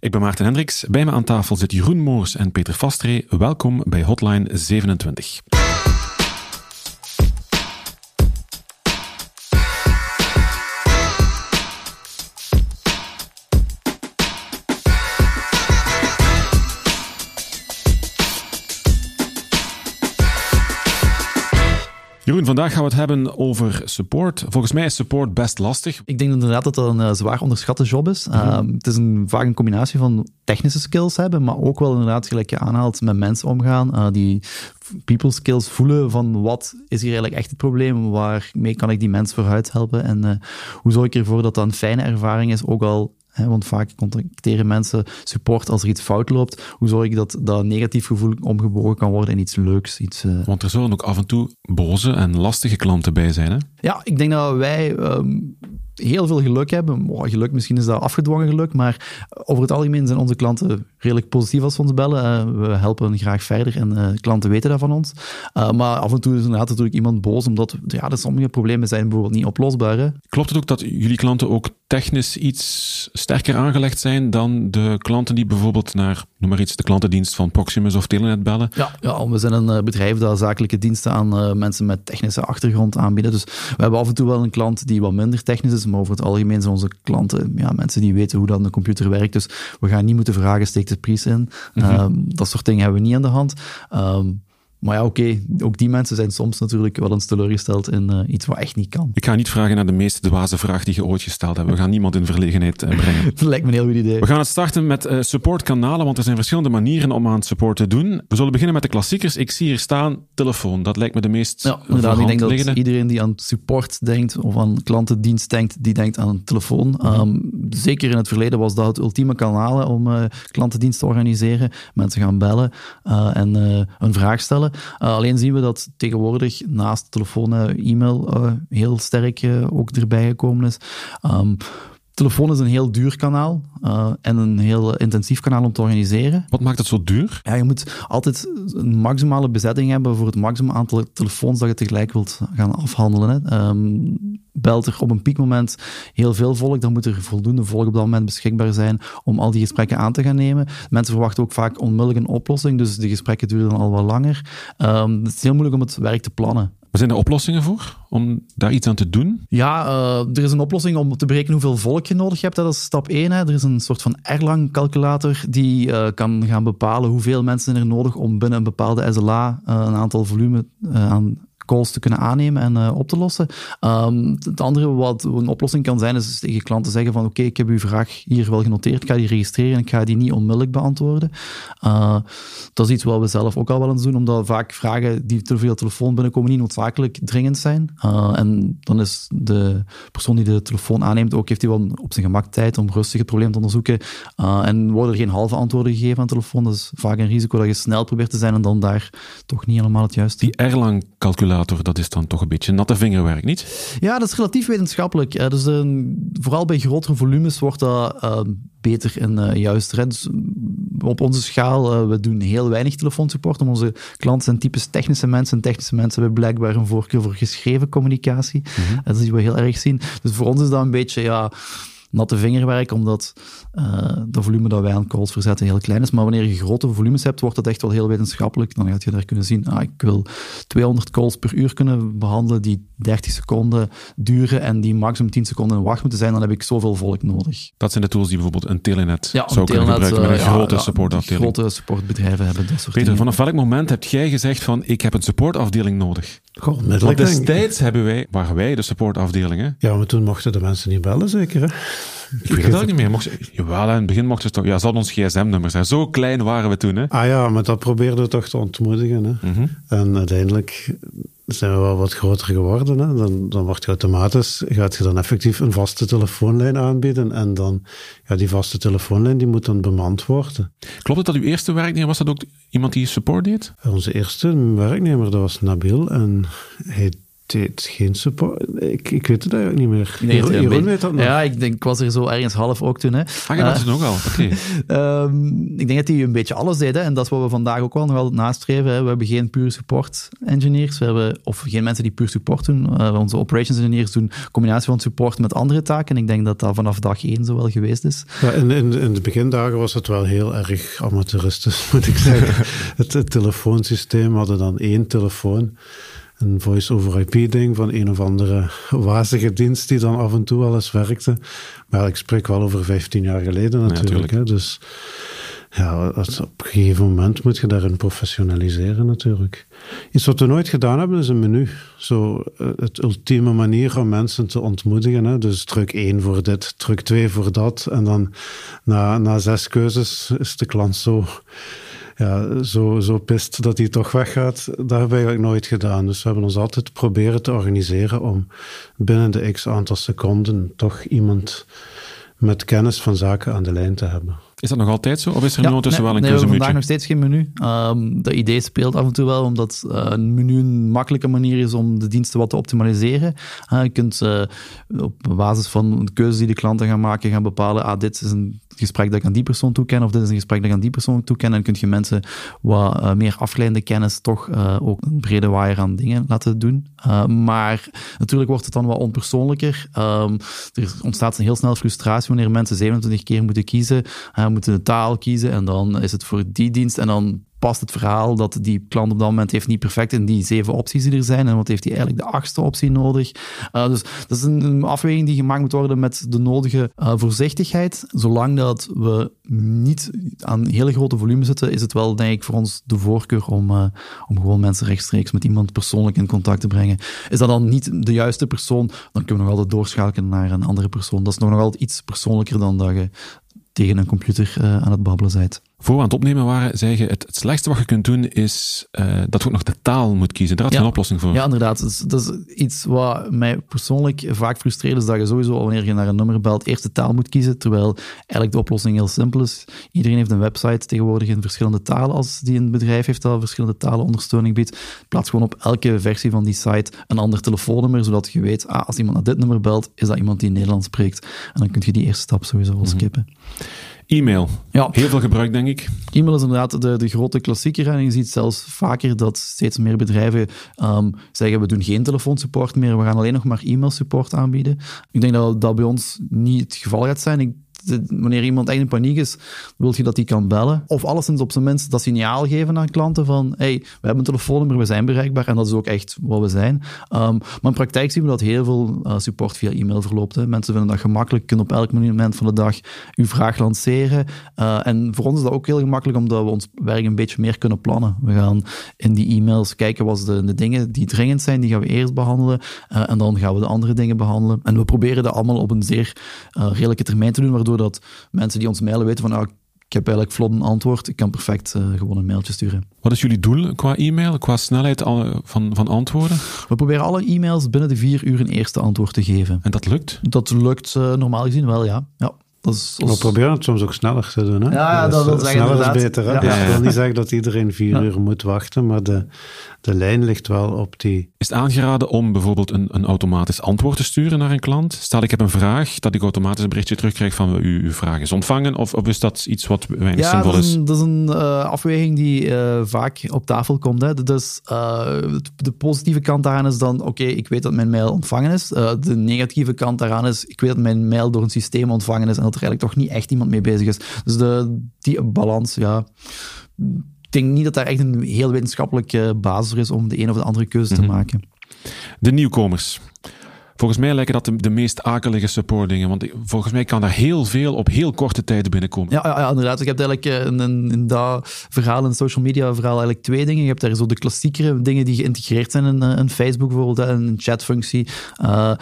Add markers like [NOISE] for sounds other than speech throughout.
Ik ben Maarten Hendricks. Bij me aan tafel zit Jeroen Moors en Peter Vastree. Welkom bij Hotline 27. Vandaag gaan we het hebben over support. Volgens mij is support best lastig. Ik denk inderdaad dat dat een uh, zwaar onderschatte job is. Uh, het is een, vaak een combinatie van technische skills hebben, maar ook wel inderdaad, gelijk je aanhaalt, met mensen omgaan. Uh, die people skills voelen van wat is hier eigenlijk echt het probleem, waarmee kan ik die mensen vooruit helpen en hoe zorg ik ervoor dat dat een fijne ervaring is, ook al want vaak contacteren mensen support als er iets fout loopt. Hoe zorg ik dat dat negatief gevoel omgebogen kan worden in iets leuks? Iets, uh... Want er zullen ook af en toe boze en lastige klanten bij zijn, hè? Ja, ik denk dat wij um, heel veel geluk hebben. Geluk, misschien is dat afgedwongen geluk, maar over het algemeen zijn onze klanten redelijk positief als ze ons bellen. Uh, we helpen graag verder en uh, klanten weten dat van ons. Uh, maar af en toe is inderdaad natuurlijk iemand boos, omdat ja, er sommige problemen zijn bijvoorbeeld niet oplosbaar. Hè. Klopt het ook dat jullie klanten ook technisch iets sterker aangelegd zijn dan de klanten die bijvoorbeeld naar, noem maar iets, de klantendienst van Proximus of Telenet bellen? Ja, ja we zijn een bedrijf dat zakelijke diensten aan mensen met technische achtergrond aanbieden. Dus we hebben af en toe wel een klant die wat minder technisch is, maar over het algemeen zijn onze klanten ja, mensen die weten hoe dan de computer werkt. Dus we gaan niet moeten vragen, steek de prijs in. Mm -hmm. dat soort dingen hebben we niet aan de hand. Um, maar ja, oké, okay. ook die mensen zijn soms natuurlijk wel eens teleurgesteld in uh, iets wat echt niet kan. Ik ga niet vragen naar de meest dwaze vraag die je ooit gesteld hebt. We gaan niemand in verlegenheid uh, brengen. [LAUGHS] dat lijkt me een heel goed idee. We gaan het starten met uh, supportkanalen, want er zijn verschillende manieren om aan support te doen. We zullen beginnen met de klassiekers. Ik zie hier staan telefoon. Dat lijkt me de meest Ja, inderdaad. Ik denk dat liggende. iedereen die aan support denkt of aan klantendienst denkt, die denkt aan een telefoon. -hmm. um, zeker in het verleden was dat het ultieme kanaal om klantendienst te organiseren. Mensen gaan bellen en een vraag stellen. Uh, alleen zien we dat tegenwoordig naast telefoon en e-mail uh, heel sterk ook erbij gekomen is. Um, telefoon is een heel duur kanaal uh, en een heel intensief kanaal om te organiseren. Wat maakt het zo duur? Ja, je moet altijd een maximale bezetting hebben voor het maximum aantal telefoons dat je tegelijk wilt gaan afhandelen. Hè. Um, belt er op een piekmoment heel veel volk, dan moet er voldoende volk op dat moment beschikbaar zijn om al die gesprekken aan te gaan nemen. Mensen verwachten ook vaak onmiddellijk een oplossing, dus de gesprekken duren dan al wat langer. Um, het is heel moeilijk om het werk te plannen. Maar zijn er oplossingen voor om daar iets aan te doen? Ja, uh, er is een oplossing om te berekenen hoeveel volk je nodig hebt. Dat is stap 1. Hè. Er is een soort van Erlang-calculator die uh, kan gaan bepalen hoeveel mensen er nodig om binnen een bepaalde SLA uh, een aantal volume aan calls te kunnen aannemen en uh, op te lossen. Um, het andere wat een oplossing kan zijn, is tegen klanten zeggen van oké, ik heb uw vraag hier wel genoteerd, ik ga die registreren en ik ga die niet onmiddellijk beantwoorden. Uh, dat is iets wat we zelf ook al wel eens doen, omdat vaak vragen die te veel telefoon binnenkomen niet noodzakelijk dringend zijn. Uh, en dan is de persoon die de telefoon aanneemt ook, heeft hij wel op zijn gemak tijd om rustig het probleem te onderzoeken. en worden er geen halve antwoorden gegeven aan de telefoon, dat is vaak een risico dat je snel probeert te zijn en dan daar toch niet helemaal het juiste. Die Dat is dan toch een beetje natte vingerwerk, niet? Ja, dat is relatief wetenschappelijk. Dus uh, vooral bij grotere volumes wordt dat uh, beter en uh, juister. Dus op onze schaal, we doen heel weinig telefoonsupport. Om onze klanten zijn typisch technische mensen. En technische mensen hebben blijkbaar een voorkeur voor geschreven communicatie. Mm -hmm. Dat is we heel erg zien. Dus voor ons is dat een beetje, ja natte vingerwerk, omdat uh, de volume dat wij aan calls verzetten heel klein is. Maar wanneer je grote volumes hebt, wordt dat echt wel heel wetenschappelijk. Dan gaat je daar kunnen zien, ah, ik wil 200 calls per uur kunnen behandelen die 30 seconden duren en die maximum 10 seconden in wacht moeten zijn, dan heb ik zoveel volk nodig. Dat zijn de tools die bijvoorbeeld een Telenet ja, zou een kunnen telenet, gebruiken met een uh, grote ja, supportafdeling. grote supportbedrijven hebben dat soort Peter, dingen. vanaf welk moment heb jij gezegd van, ik heb een supportafdeling nodig? Goh, Want destijds hebben wij, waren wij de supportafdelingen. Ja, maar toen mochten de mensen niet bellen, zeker hè? Ik weet het ook niet meer. Mocht, jawel, in het begin mochten ze toch... Ja, ze hadden ons gsm-nummer zijn. Zo klein waren we toen, hè? Ah ja, maar dat probeerden we toch te ontmoedigen, hè? Mhm. En uiteindelijk zijn we wel wat groter geworden, hè? Dan, dan wordt je automatisch... Gaat je dan effectief een vaste telefoonlijn aanbieden en dan... Ja, die vaste telefoonlijn, die moet dan bemand worden. Klopt het dat uw eerste werknemer, was dat ook iemand die support deed? Onze eerste werknemer, dat was Nabil en hij geen support. Ik, ik weet het eigenlijk niet meer. Nee, Jeroen, weet dat nog. Ja, ik, denk, ik was er zo ergens half ook toen. Hè. Ah, ja, dat is nog wel. [LAUGHS] Oké. Ehm, ik denk dat hij een beetje alles deed. Hè? En dat is wat we vandaag ook wel nog altijd nastreven. Hè? We hebben geen pure support engineers. We hebben, of geen mensen die puur support doen. Uh, onze operations engineers doen een combinatie van support met andere taken. En ik denk dat dat vanaf dag één zo wel geweest is. Ja, in, in, in de begindagen was het wel heel erg amateuristisch, [LAUGHS] moet ik zeggen. [LAUGHS] het, het telefoonsysteem hadden dan één telefoon. Een voice-over-IP-ding van een of andere wazige dienst die dan af en toe wel eens werkte. Maar ik spreek wel over 15 jaar geleden natuurlijk. Ja, hè, dus ja, op een gegeven moment moet je daarin professionaliseren natuurlijk. Iets wat we nooit gedaan hebben is een menu. Zo het ultieme manier om mensen te ontmoedigen. Hè? Dus druk 1 voor dit, druk 2 voor dat. En dan na, na zes keuzes is de klant zo, ja, zo, zo pist dat hij toch weggaat. Dat hebben we eigenlijk nooit gedaan. Dus we hebben ons altijd proberen te organiseren om binnen de x aantal seconden toch iemand met kennis van zaken aan de lijn te hebben. Is dat nog altijd zo? Of is er nu ondertussen nee, wel een nee, we hebben vandaag nog steeds geen menu. Um, dat idee speelt af en toe wel, omdat uh, een menu een makkelijke manier is om de diensten wat te optimaliseren. Uh, je kunt uh, op basis van de keuzes die de klanten gaan maken, gaan bepalen, ah, dit is een gesprek dat ik aan die persoon toeken, of dit is een gesprek dat ik aan die persoon toeken. En kun je mensen wat uh, meer afgeleide kennis toch uh, ook een brede waaier aan dingen laten doen. Uh, maar natuurlijk wordt het dan wat onpersoonlijker. Um, er ontstaat een heel snel frustratie wanneer mensen 27 keer moeten kiezen, moeten de taal kiezen en dan is het voor die dienst en dan past het verhaal dat die klant op dat moment heeft niet perfect in die zeven opties die er zijn en wat heeft hij eigenlijk de achtste optie nodig. Uh, dus dat is een, afweging die gemaakt moet worden met de nodige uh, voorzichtigheid. Zolang dat we niet aan hele grote volume zitten, is het wel denk ik voor ons de voorkeur om, uh, om gewoon mensen rechtstreeks met iemand persoonlijk in contact te brengen. Is dat dan niet de juiste persoon, dan kunnen we nog altijd doorschakelen naar een andere persoon. Dat is nog, nog altijd iets persoonlijker dan dat je tegen een computer aan het babbelen bent. Voor we aan het opnemen waren, zei je, het, het slechtste wat je kunt doen is uh, dat je ook nog de taal moet kiezen. Daar had je ja. een oplossing voor. Ja, inderdaad. Dat is, dat is, iets wat mij persoonlijk vaak frustreert, is dat je sowieso, wanneer je naar een nummer belt, eerst de taal moet kiezen, terwijl eigenlijk de oplossing heel simpel is. Iedereen heeft een website tegenwoordig in verschillende talen, als die een bedrijf heeft dat verschillende talen ondersteuning biedt. Plaats gewoon op elke versie van die site een ander telefoonnummer, zodat je weet, ah, als iemand naar dit nummer belt, is dat iemand die Nederlands spreekt. En dan kun je die eerste stap sowieso wel skippen. Mm -hmm. E-mail. Ja. Heel veel gebruik, denk ik. E-mail is inderdaad de, de grote klassieker. En je ziet zelfs vaker dat steeds meer bedrijven um, zeggen: we doen geen telefoonsupport meer, we gaan alleen nog maar e-mail support aanbieden. Ik denk dat dat bij ons niet het geval gaat zijn. Ik wanneer iemand echt in paniek is, wil je dat hij kan bellen. Of alleszins op zijn minst dat signaal geven aan klanten van hey, we hebben een telefoonnummer, we zijn bereikbaar. En dat is ook echt wat we zijn. Um, maar in praktijk zien we dat heel veel uh, support via e-mail verloopt. Mensen vinden dat gemakkelijk, kunnen op elk moment van de dag uw vraag lanceren. Uh, en voor ons is dat ook heel gemakkelijk, omdat we ons werk een beetje meer kunnen plannen. We gaan in die e-mails kijken wat de, de dingen die dringend zijn, die gaan we eerst behandelen. Uh, en dan gaan we de andere dingen behandelen. En we proberen dat allemaal op een zeer redelijke termijn te doen, waardoor dat mensen die ons mailen weten van, ah, ik heb eigenlijk vlot een antwoord, ik kan perfect uh, gewoon een mailtje sturen. Wat is jullie doel qua e-mail, qua snelheid van, van antwoorden? We proberen alle e-mails binnen de vier uur een eerste antwoord te geven. En dat lukt? Dat lukt uh, normaal gezien wel, ja. ja. We proberen het soms ook sneller te doen. Hè? Ja, ja dat wil zeggen Sneller is beter. Hè? Ja. Dus ik wil niet zeggen dat iedereen vier ja. uur moet wachten, maar de, de lijn ligt wel op die... Is het aangeraden om bijvoorbeeld een, een automatisch antwoord te sturen naar een klant? Stel, ik heb een vraag, dat ik automatisch een berichtje terugkrijg van uw, uw vraag is ontvangen, of, of is dat iets wat weinig ja, zinvol dat is? Een, dat is een uh, afweging die uh, vaak op tafel komt. Hè. Dus uh, de positieve kant daaraan is dan, oké, okay, ik weet dat mijn mail ontvangen is. Uh, de negatieve kant daaraan is, ik weet dat mijn mail door een systeem ontvangen is en dat er eigenlijk toch niet echt iemand mee bezig is. Dus de, die balans, ja... Ik denk niet dat daar echt een heel wetenschappelijke basis voor is om de een of de andere keuze Mhm. te maken. De nieuwkomers. Volgens mij lijken dat de, meest akelige supportdingen. Want volgens mij kan daar heel veel op heel korte tijd binnenkomen. Ja, ja, inderdaad. Ik heb eigenlijk in, in, dat verhaal, in social media verhaal, eigenlijk twee dingen. Je hebt daar zo de klassiekere dingen die geïntegreerd zijn in, in Facebook bijvoorbeeld, een chatfunctie, uh,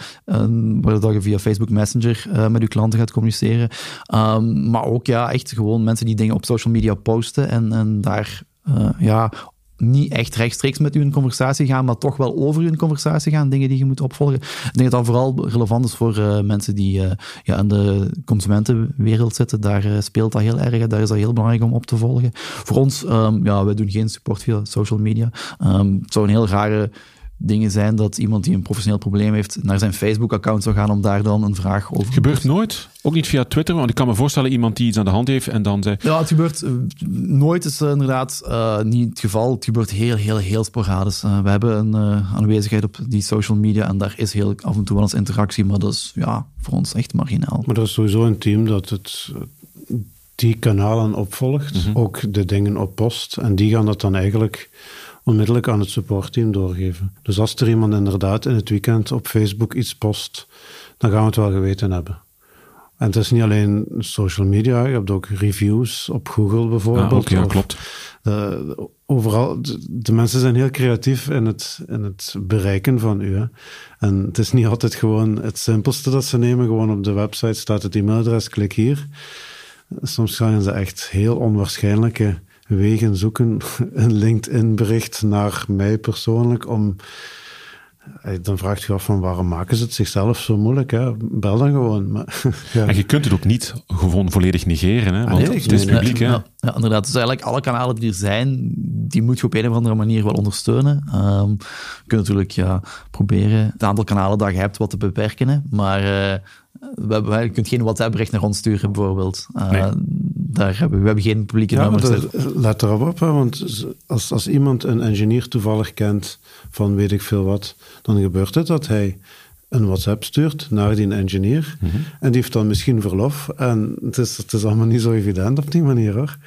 waar je via Facebook Messenger met je klanten gaat communiceren. Um, maar ook ja, echt gewoon mensen die dingen op social media posten en, en daar uh, ja, niet echt rechtstreeks met u in conversatie gaan, maar toch wel over u in conversatie gaan, dingen die je moet opvolgen. Ik denk dat dat vooral relevant is voor uh, mensen die uh, ja, in de consumentenwereld zitten. Daar uh, speelt dat heel erg. Daar is dat heel belangrijk om op te volgen. Voor ons, um, ja, wij doen geen support via social media. Um, het zou een heel rare dingen zijn dat iemand die een professioneel probleem heeft naar zijn Facebook-account zou gaan om daar dan een vraag over te Gebeurt nooit? Ook niet via Twitter? Want ik kan me voorstellen iemand die iets aan de hand heeft en dan zei... Ja, het gebeurt uh, nooit is uh, inderdaad uh, niet het geval. Het gebeurt heel, heel, heel sporadisch. we hebben een aanwezigheid op die social media en daar is heel af en toe wel eens interactie, maar dat is ja, voor ons echt marginaal. Maar er is sowieso een team dat het die kanalen opvolgt, mm -hmm. ook de dingen op post. En die gaan dat dan eigenlijk onmiddellijk aan het supportteam doorgeven. Dus als er iemand inderdaad in het weekend op Facebook iets post, dan gaan we het wel geweten hebben. En het is niet alleen social media, je hebt ook reviews op Google bijvoorbeeld. Ah, okay, ja, klopt. De, overal, de, de, mensen zijn heel creatief in het, in het bereiken van u. Hè. En het is niet altijd gewoon het simpelste dat ze nemen. Gewoon op de website staat het e-mailadres, klik hier. Soms gaan ze echt heel onwaarschijnlijke wegen zoeken. [LAUGHS] Een LinkedIn-bericht naar mij persoonlijk om. Dan vraagt je af van waarom maken ze het zichzelf zo moeilijk? Hè? Bel dan gewoon. Maar, ja. [LAUGHS] En je kunt het ook niet gewoon volledig negeren, hè? want ah, nee, het is publiek. Hè? Ja, inderdaad. Dus eigenlijk alle kanalen die er zijn, die moet je op een of andere manier wel ondersteunen. Um, je kunt natuurlijk ja, proberen het aantal kanalen dat je hebt wat te beperken, maar... Uh, we hebben, je kunt geen WhatsApp-bericht naar ons sturen, bijvoorbeeld. Uh, nee. daar hebben, we hebben geen publieke ja, nummers. let erop op, hè, want als, als iemand een engineer toevallig kent van weet ik veel wat, dan gebeurt het dat hij een WhatsApp stuurt naar die engineer. Mm -hmm. En die heeft dan misschien verlof. En het is, het is allemaal niet zo evident op die manier hoor.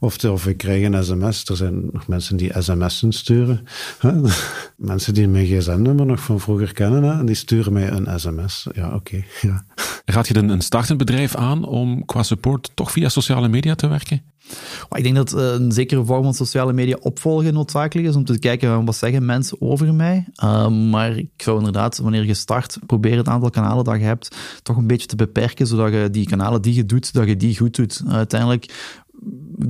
Of, of ik krijg een sms. Er zijn nog mensen die sms'en sturen. [LAUGHS] mensen die mijn gsm-nummer nog van vroeger kennen. Hè? En die sturen mij een sms. Ja, oké. Okay. Ja. Raad je dan een startend bedrijf aan om qua support toch via sociale media te werken? Ik denk dat eh, een zekere vorm van sociale media opvolgen noodzakelijk is om te kijken wat zeggen mensen over mij. Uh, maar ik zou inderdaad, wanneer je start, proberen het aantal kanalen dat je hebt toch een beetje te beperken, zodat je die kanalen die je doet, dat je die goed doet. uiteindelijk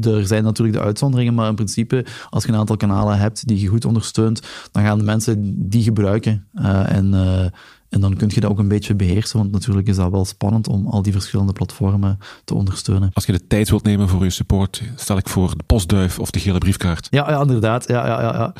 er zijn natuurlijk de uitzonderingen, maar in principe, als je een aantal kanalen hebt die je goed ondersteunt, dan gaan de mensen die gebruiken. Uh, en, uh, en dan kun je dat ook een beetje beheersen, want natuurlijk is dat wel spannend om al die verschillende platformen te ondersteunen. Als je de tijd wilt nemen voor je support, stel ik voor de postduif of de gele briefkaart. Ja, ja inderdaad. Ja, ja, ja, ja.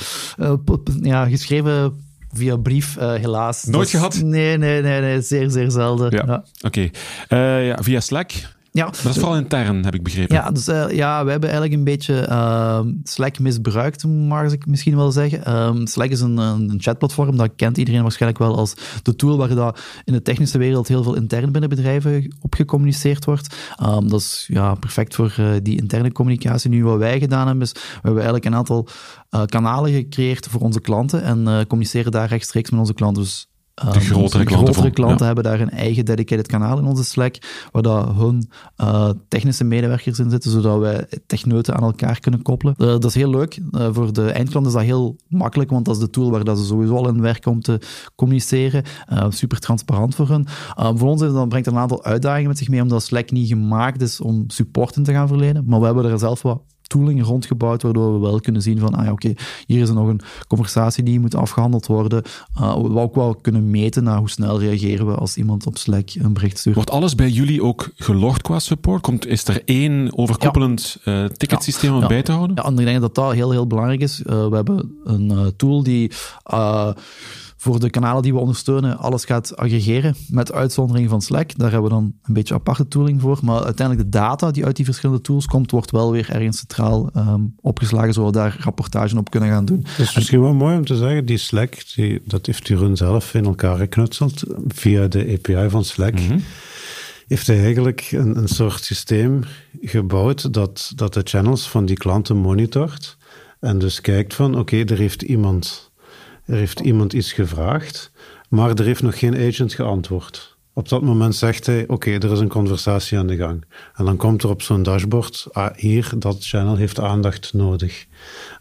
Uh, ja geschreven via brief, uh, helaas. Nooit gehad? Nee, nee, nee, nee, zeer, zeer zelden. Ja, ja. oké. Okay. Uh, ja, via Slack ja. Dat is vooral intern, heb ik begrepen. Ja, dus uh, ja, we hebben eigenlijk een beetje uh, Slack misbruikt, mag ik misschien wel zeggen. Um, Slack is een, een, chatplatform, dat kent iedereen waarschijnlijk wel als de tool waar dat in de technische wereld heel veel intern binnen bedrijven op gecommuniceerd wordt. Um, dat is ja, perfect voor uh, die interne communicatie. Nu, wat wij gedaan hebben, is we hebben eigenlijk een aantal kanalen gecreëerd voor onze klanten en communiceren daar rechtstreeks met onze klanten. Dus de ehm, grotere, klanten, grotere klanten hebben daar een eigen dedicated kanaal in onze Slack, waar dat hun uh, technische medewerkers in zitten, zodat wij techneuten aan elkaar kunnen koppelen. Uh, dat is heel leuk. Uh, voor de eindklant is dat heel makkelijk, want dat is de tool waar dat ze sowieso al in werken om te communiceren. super transparant voor hun. voor ons dan brengt het een aantal uitdagingen met zich mee, omdat Slack niet gemaakt is om support in te gaan verlenen. Maar we hebben er zelf wat tooling rondgebouwd, waardoor we wel kunnen zien van, ah ja, oké, okay, hier is er nog een conversatie die moet afgehandeld worden. Uh, we ook wel kunnen meten naar hoe snel reageren we als iemand op Slack een bericht stuurt. Wordt alles bij jullie ook gelogd qua support? Komt, is er één overkoepelend ja. uh, ticketsysteem om ja. bij te houden? Ja, en ik denk dat dat heel, heel belangrijk is. Uh, we hebben een tool die voor de kanalen die we ondersteunen alles gaat aggregeren, met uitzondering van Slack. Daar hebben we dan een beetje aparte tooling voor. Maar uiteindelijk de data die uit die verschillende tools komt, wordt wel weer ergens centraal um, opgeslagen, zodat we daar rapportage op kunnen gaan doen. Dat is misschien wel mooi om te zeggen, die Slack, die, dat heeft Jeroen zelf in elkaar geknutseld via de API van Slack. Mm -hmm heeft hij eigenlijk een, een soort systeem gebouwd dat, dat de channels van die klanten monitort. En dus kijkt van, oké, okay, er heeft iemand er heeft iemand iets gevraagd, maar er heeft nog geen agent geantwoord. Op dat moment zegt hij: Oké, er is een conversatie aan de gang. En dan komt er op zo'n dashboard: ah, hier, dat channel heeft aandacht nodig.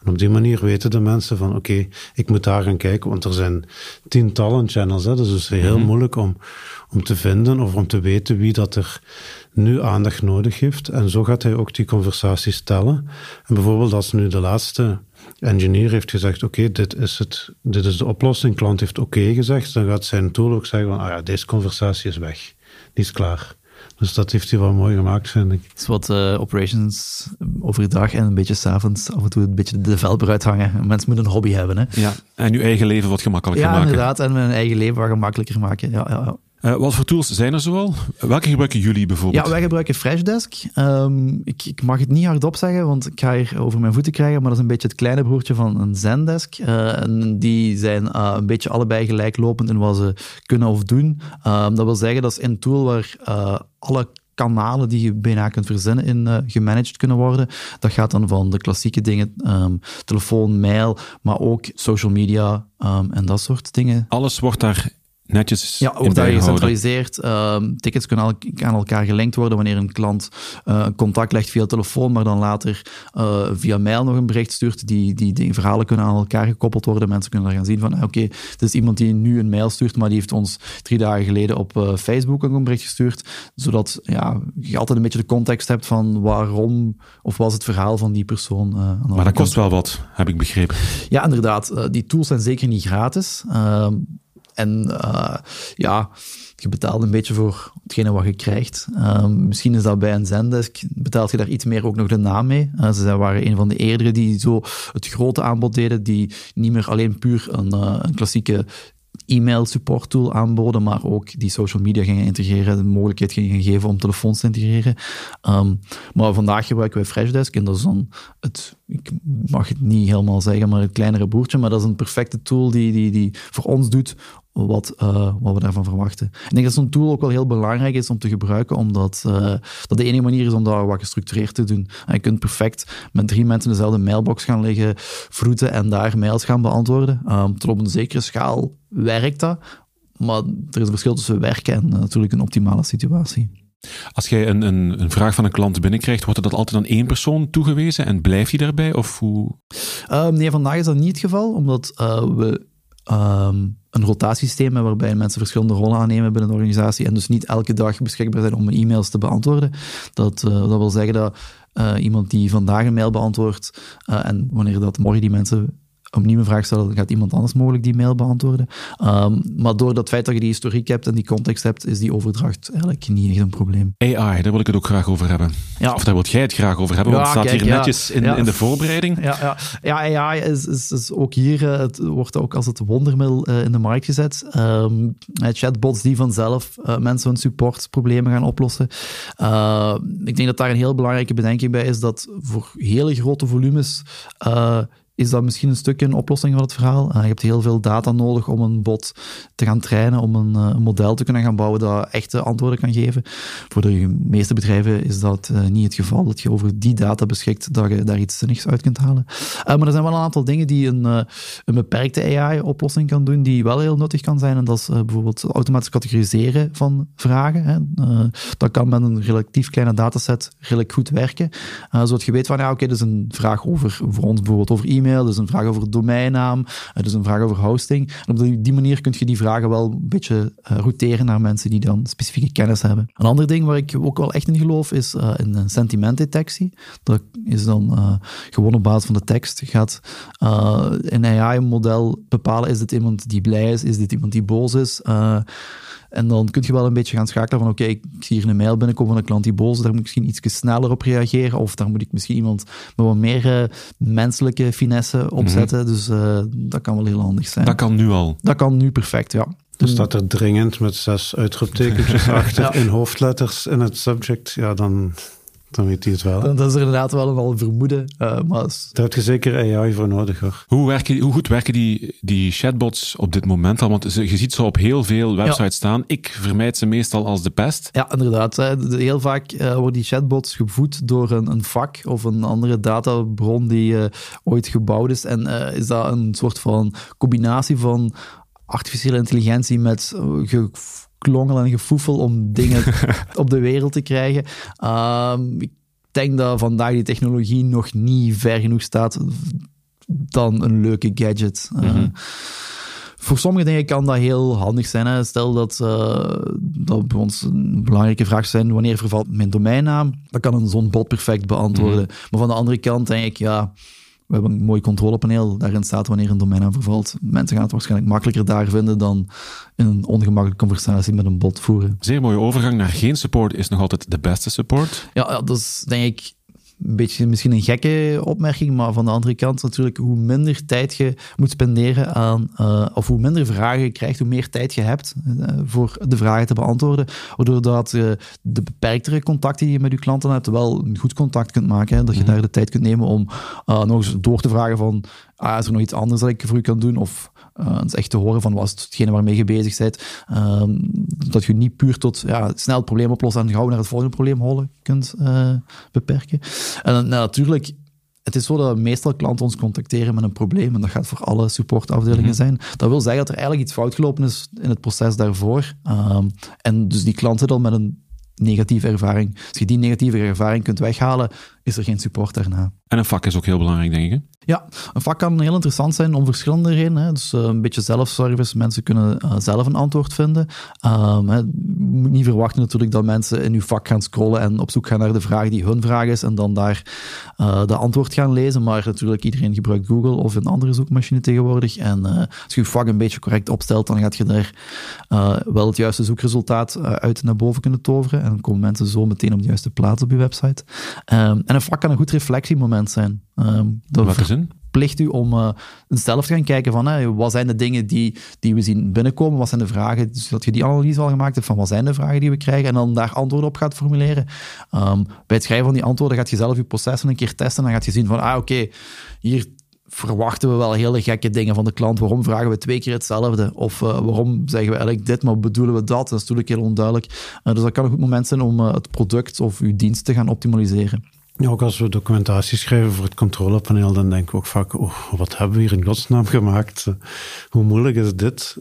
En op die manier weten de mensen van: Oké, ik moet daar gaan kijken, want er zijn tientallen channels. Hè, dus het is heel mm moeilijk om, om te vinden of om te weten wie dat er nu aandacht nodig heeft. En zo gaat hij ook die conversaties tellen. En bijvoorbeeld als nu de laatste engineer heeft gezegd, oké, dit is het, dit is de oplossing, de klant heeft oké gezegd, dan gaat zijn tool ook zeggen van, ah ja, deze conversatie is weg, die is klaar. Dus dat heeft hij wel mooi gemaakt, vind ik. Het is wat uh, operations overdag en een beetje s'avonds af en toe een beetje de developer uithangen. Mensen moeten een hobby hebben. Hè? Ja, en uw eigen leven wat gemakkelijker ja, maken. Ja, inderdaad. En mijn eigen leven wat gemakkelijker maken. Ja, ja, ja. Uh, wat voor tools zijn er zoal? Welke gebruiken jullie bijvoorbeeld? Ja, wij gebruiken Freshdesk. Um, ik, ik, mag het niet hardop zeggen, want ik ga hier over mijn voeten krijgen, maar dat is een beetje het kleine broertje van een Zendesk. Uh, en die zijn uh, een beetje allebei gelijklopend in wat ze kunnen of doen. Um, dat wil zeggen, dat is een tool waar alle kanalen die je bijna kunt verzinnen in uh, gemanaged kunnen worden. Dat gaat dan van de klassieke dingen, um, telefoon, mail, maar ook social media um, en dat soort dingen. Alles wordt daar netjes Ja, wordt daar gecentraliseerd. Um, tickets kunnen al, aan elkaar gelinkt worden wanneer een klant uh, contact legt via telefoon, maar dan later uh, via mail nog een bericht stuurt. Die, die, die verhalen kunnen aan elkaar gekoppeld worden. Mensen kunnen dan gaan zien van, oké, okay, dit is iemand die nu een mail stuurt, maar die heeft ons drie dagen geleden op uh, Facebook een bericht gestuurd. Zodat ja, je altijd een beetje de context hebt van waarom of was het verhaal van die persoon. maar dat kost wel wat, heb ik begrepen. Ja, inderdaad. die tools zijn zeker niet gratis. En uh, ja, je betaalt een beetje voor hetgene wat je krijgt. Um, misschien is dat bij een Zendesk, betaalt je daar iets meer ook nog de naam mee. Uh, ze waren een van de eerdere die zo het grote aanbod deden, die niet meer alleen puur een, uh, een klassieke e-mail support tool aanboden, maar ook die social media gingen integreren, de mogelijkheid gingen geven om telefoons te integreren. Um, maar vandaag gebruiken wij Freshdesk en dat is dan het, ik mag het niet helemaal zeggen, maar het kleinere broertje, maar dat is een perfecte tool die, die, die voor ons doet wat, uh, wat we daarvan verwachten. Ik denk dat zo'n tool ook wel heel belangrijk is om te gebruiken, omdat uh, dat de enige manier is om dat wat gestructureerd te doen. En je kunt perfect met drie mensen dezelfde mailbox gaan liggen, vroeten en daar mails gaan beantwoorden. Um, tot op een zekere schaal werkt dat, maar er is een verschil tussen werken en uh, natuurlijk een optimale situatie. Als jij een, een, een, vraag van een klant binnenkrijgt, wordt dat altijd aan één persoon toegewezen en blijft hij daarbij? Of hoe? Um, nee, vandaag is dat niet het geval, omdat we um, een rotatiesysteem waarbij mensen verschillende rollen aannemen binnen de organisatie en dus niet elke dag beschikbaar zijn om e-mails te beantwoorden. Dat, uh, dat wil zeggen dat uh, iemand die vandaag een mail beantwoordt uh, en wanneer dat morgen die mensen opnieuw een vraag stellen, dan gaat iemand anders mogelijk die mail beantwoorden. Um, maar door dat feit dat je die historiek hebt en die context hebt, is die overdracht eigenlijk niet echt een probleem. AI, daar wil ik het ook graag over hebben. Ja. Of daar wil jij het graag over hebben, want het staat kijk, hier netjes in, in de voorbereiding. Ja, ja. ja AI is, is, is ook hier, uh, het wordt ook als het wondermiddel uh, in de markt gezet. Um, chatbots die vanzelf uh, mensen hun supportproblemen gaan oplossen. ik denk dat daar een heel belangrijke bedenking bij is, dat voor hele grote volumes is dat misschien een stukje een oplossing van het verhaal. Uh, je hebt heel veel data nodig om een bot te gaan trainen, om een, uh, een, model te kunnen gaan bouwen dat echte antwoorden kan geven. Voor de meeste bedrijven is dat uh, niet het geval, dat je over die data beschikt, dat je daar iets zinnigs uit kunt halen. maar er zijn wel een aantal dingen die een, een beperkte AI-oplossing kan doen, die wel heel nuttig kan zijn. En dat is bijvoorbeeld automatisch categoriseren van vragen. Hè. dat kan met een relatief kleine dataset redelijk goed werken. zodat je weet van, ja, oké, okay, is een vraag over, voor ons bijvoorbeeld over e-mail dus een vraag over domeinnaam, dus een vraag over hosting. En op die manier kun je die vragen wel een beetje uh, routeren naar mensen die dan specifieke kennis hebben. Een ander ding waar ik ook wel echt in geloof is uh, in sentimentdetectie. Dat is dan gewoon op basis van de tekst gaat een AI-model bepalen, is dit iemand die blij is, is dit iemand die boos is. En dan kun je wel een beetje gaan schakelen van oké, okay, ik zie hier een mail binnenkomen van een klant die boos is, daar moet ik misschien iets sneller op reageren. Of daar moet ik misschien iemand met wat meer uh, menselijke finesse op zetten. Mm -hmm. Dus uh, dat kan wel heel handig zijn. Dat kan nu al? Dat kan nu perfect, ja. Dus staat er dringend met zes uitroeptekentjes [LAUGHS] achter ja. in hoofdletters in het subject, ja, dan dan weet hij het wel. Dat is er inderdaad wel een al vermoeden. Uh, maar Daar heb je zeker AI voor nodig hoor. Hoe, werken, hoe goed werken die, die chatbots op dit moment al? Want je ziet ze op heel veel websites ja. staan. Ik vermijd ze meestal als de pest. Ja, inderdaad. Heel vaak uh, worden die chatbots gevoed door een, een vak of een andere databron die uh, ooit gebouwd is. En is dat een soort van combinatie van artificiële intelligentie met klongel en gefoefel om dingen [LAUGHS] op de wereld te krijgen. Um, ik denk dat vandaag die technologie nog niet ver genoeg staat dan een leuke gadget. Mm -hmm. uh, voor sommige dingen kan dat heel handig zijn. Hè. Stel dat, uh, dat bij ons een belangrijke vraag zijn: wanneer vervalt mijn domeinnaam? Dat kan een zo'n bot perfect beantwoorden. Mm -hmm. Maar van de andere kant denk ik, ja we hebben een mooi controlepaneel. Daarin staat wanneer een domeinnaam vervalt. Mensen gaan het waarschijnlijk makkelijker daar vinden dan in een ongemakkelijke conversatie met een bot voeren. Zeer mooie overgang naar geen support is nog altijd de beste support. Ja, dat is denk ik een beetje misschien een gekke opmerking, maar van de andere kant natuurlijk, hoe minder tijd je moet spenderen aan, uh, of hoe minder vragen je krijgt, hoe meer tijd je hebt uh, voor de vragen te beantwoorden, waardoor dat uh, de beperktere contacten die je met je klanten hebt, wel een goed contact kunt maken, hè, dat je -hmm. daar de tijd kunt nemen om nog eens door te vragen van, ah, is er nog iets anders dat ik voor u kan doen, of uh, is echt te horen van wat is hetgene waarmee je bezig bent. Uh, dat je niet puur tot ja, snel het probleem oplossen en gauw naar het volgende probleem hollen kunt uh, beperken. En nou, natuurlijk, het is zo dat meestal klanten ons contacteren met een probleem en dat gaat voor alle supportafdelingen mm -hmm. zijn. Dat wil zeggen dat er eigenlijk iets fout gelopen is in het proces daarvoor. Um, en dus die klanten dan met een negatieve ervaring. Als je die negatieve ervaring kunt weghalen, is er geen support daarna. En een vak is ook heel belangrijk, denk ik. Ja, een vak kan heel interessant zijn om verschillende redenen. Hè. Dus uh, een beetje zelfservice, mensen kunnen uh, zelf een antwoord vinden. Um, moet niet verwachten natuurlijk dat mensen in uw vak gaan scrollen en op zoek gaan naar de vraag die hun vraag is en dan daar uh, de antwoord gaan lezen. Maar natuurlijk, iedereen gebruikt Google of een andere zoekmachine tegenwoordig. En als je je vak een beetje correct opstelt, dan gaat je daar wel het juiste zoekresultaat uit naar boven kunnen toveren. En dan komen mensen zo meteen op de juiste plaats op je website. Um, en een vak kan een goed reflectiemoment zijn. Um, welke zin? plicht u om uh, zelf te gaan kijken van hè, wat zijn de dingen die, die we zien binnenkomen, wat zijn de vragen, dus dat je die analyse al gemaakt hebt van wat zijn de vragen die we krijgen en dan daar antwoorden op gaat formuleren. Um, bij het schrijven van die antwoorden gaat je zelf je processen een keer testen en dan gaat je zien van ah oké, okay, hier verwachten we wel hele gekke dingen van de klant. Waarom vragen we twee keer hetzelfde? Of uh, waarom zeggen we eigenlijk dit, maar bedoelen we dat? Dat is natuurlijk heel onduidelijk. Uh, dus dat kan een goed moment zijn om uh, het product of uw dienst te gaan optimaliseren. Ja, ook als we documentatie schrijven voor het controlepaneel, dan denken we ook vaak, oh, wat hebben we hier in godsnaam gemaakt? Hoe moeilijk is dit?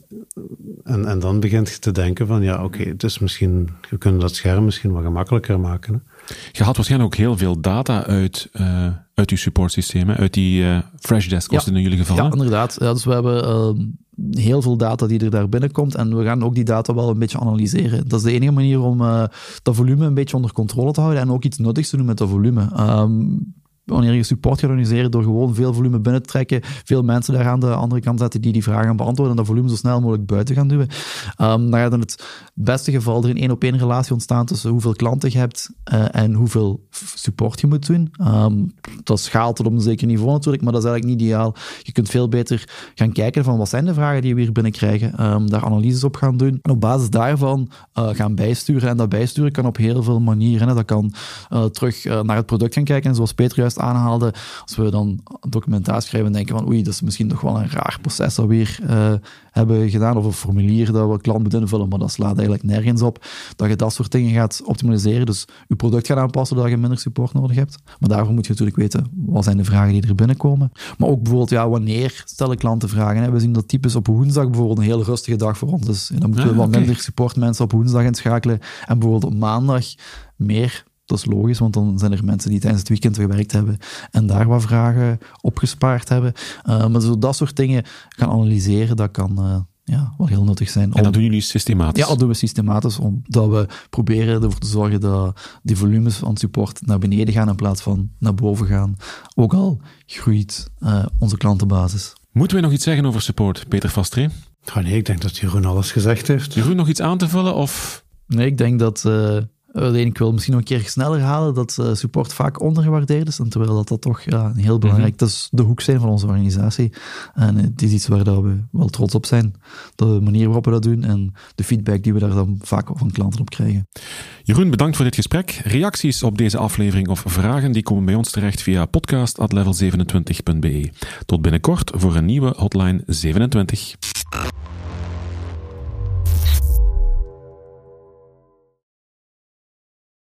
En, en dan begint je te denken van, ja, oké, het is misschien, we kunnen dat scherm misschien wat gemakkelijker maken. Je haalt waarschijnlijk ook heel veel data uit, uh, uit je supportsystemen, uit die uh, Freshdesk was ja. in jullie geval. Ja, inderdaad. Ja, dus we hebben uh, heel veel data die er daar binnenkomt en we gaan ook die data wel een beetje analyseren. Dat is de enige manier om dat volume een beetje onder controle te houden en ook iets nuttigs te doen met dat volume. Um, wanneer je support gaat organiseren door gewoon veel volume binnen te trekken, veel mensen daar aan de andere kant zetten die die vragen gaan beantwoorden en dat volume zo snel mogelijk buiten gaan duwen, um, dan gaat in het beste geval er een één op één relatie ontstaan tussen hoeveel klanten je hebt uh, en hoeveel support je moet doen. Um, dat schaalt tot op een zeker niveau natuurlijk, maar dat is eigenlijk niet ideaal. Je kunt veel beter gaan kijken van wat zijn de vragen die we hier binnenkrijgen, um, daar analyses op gaan doen en op basis daarvan uh, gaan bijsturen. En dat bijsturen kan op heel veel manieren. Hè. Dat kan uh, terug naar het product gaan kijken en zoals Peter juist aanhaalde, als we dan documentatie schrijven en denken van oei, dat is misschien toch wel een raar proces dat we hier uh, hebben gedaan, of een formulier dat we klant moeten invullen, maar dat slaat eigenlijk nergens op, dat je dat soort dingen gaat optimaliseren, dus je product gaat aanpassen zodat je minder support nodig hebt. Maar daarvoor moet je natuurlijk weten, wat zijn de vragen die er binnenkomen. Maar ook bijvoorbeeld, ja, wanneer stellen klanten vragen? Hè? We zien dat typisch op woensdag bijvoorbeeld een heel rustige dag voor ons, dus dan moeten we ah, wat okay. minder supportmensen op woensdag inschakelen en bijvoorbeeld op maandag meer dat is logisch, want dan zijn er mensen die tijdens het weekend gewerkt hebben en daar wat vragen opgespaard hebben. Uh, maar zo dat soort dingen gaan analyseren, dat kan uh, ja, wel heel nuttig zijn. En dat doen jullie systematisch? Ja, dat doen we systematisch, omdat we proberen ervoor te zorgen dat die volumes van support naar beneden gaan in plaats van naar boven gaan. Ook al groeit uh, onze klantenbasis. Moeten we nog iets zeggen over support, Peter Vastree? Oh nee, ik denk dat Jeroen alles gezegd heeft. Jeroen, nog iets aan te vullen? Of? Nee, ik denk dat Alleen ik wil misschien nog een keer sneller halen dat uh, support vaak ondergewaardeerd is. En terwijl dat, dat toch ja, heel belangrijk mm -hmm. dat is de hoek zijn van onze organisatie. En het is iets waar dat we wel trots op zijn. De manier waarop we dat doen en de feedback die we daar dan vaak van klanten op krijgen. Jeroen, bedankt voor dit gesprek. Reacties op deze aflevering of vragen die komen bij ons terecht via podcast.level27.be. Tot binnenkort voor een nieuwe Hotline 27.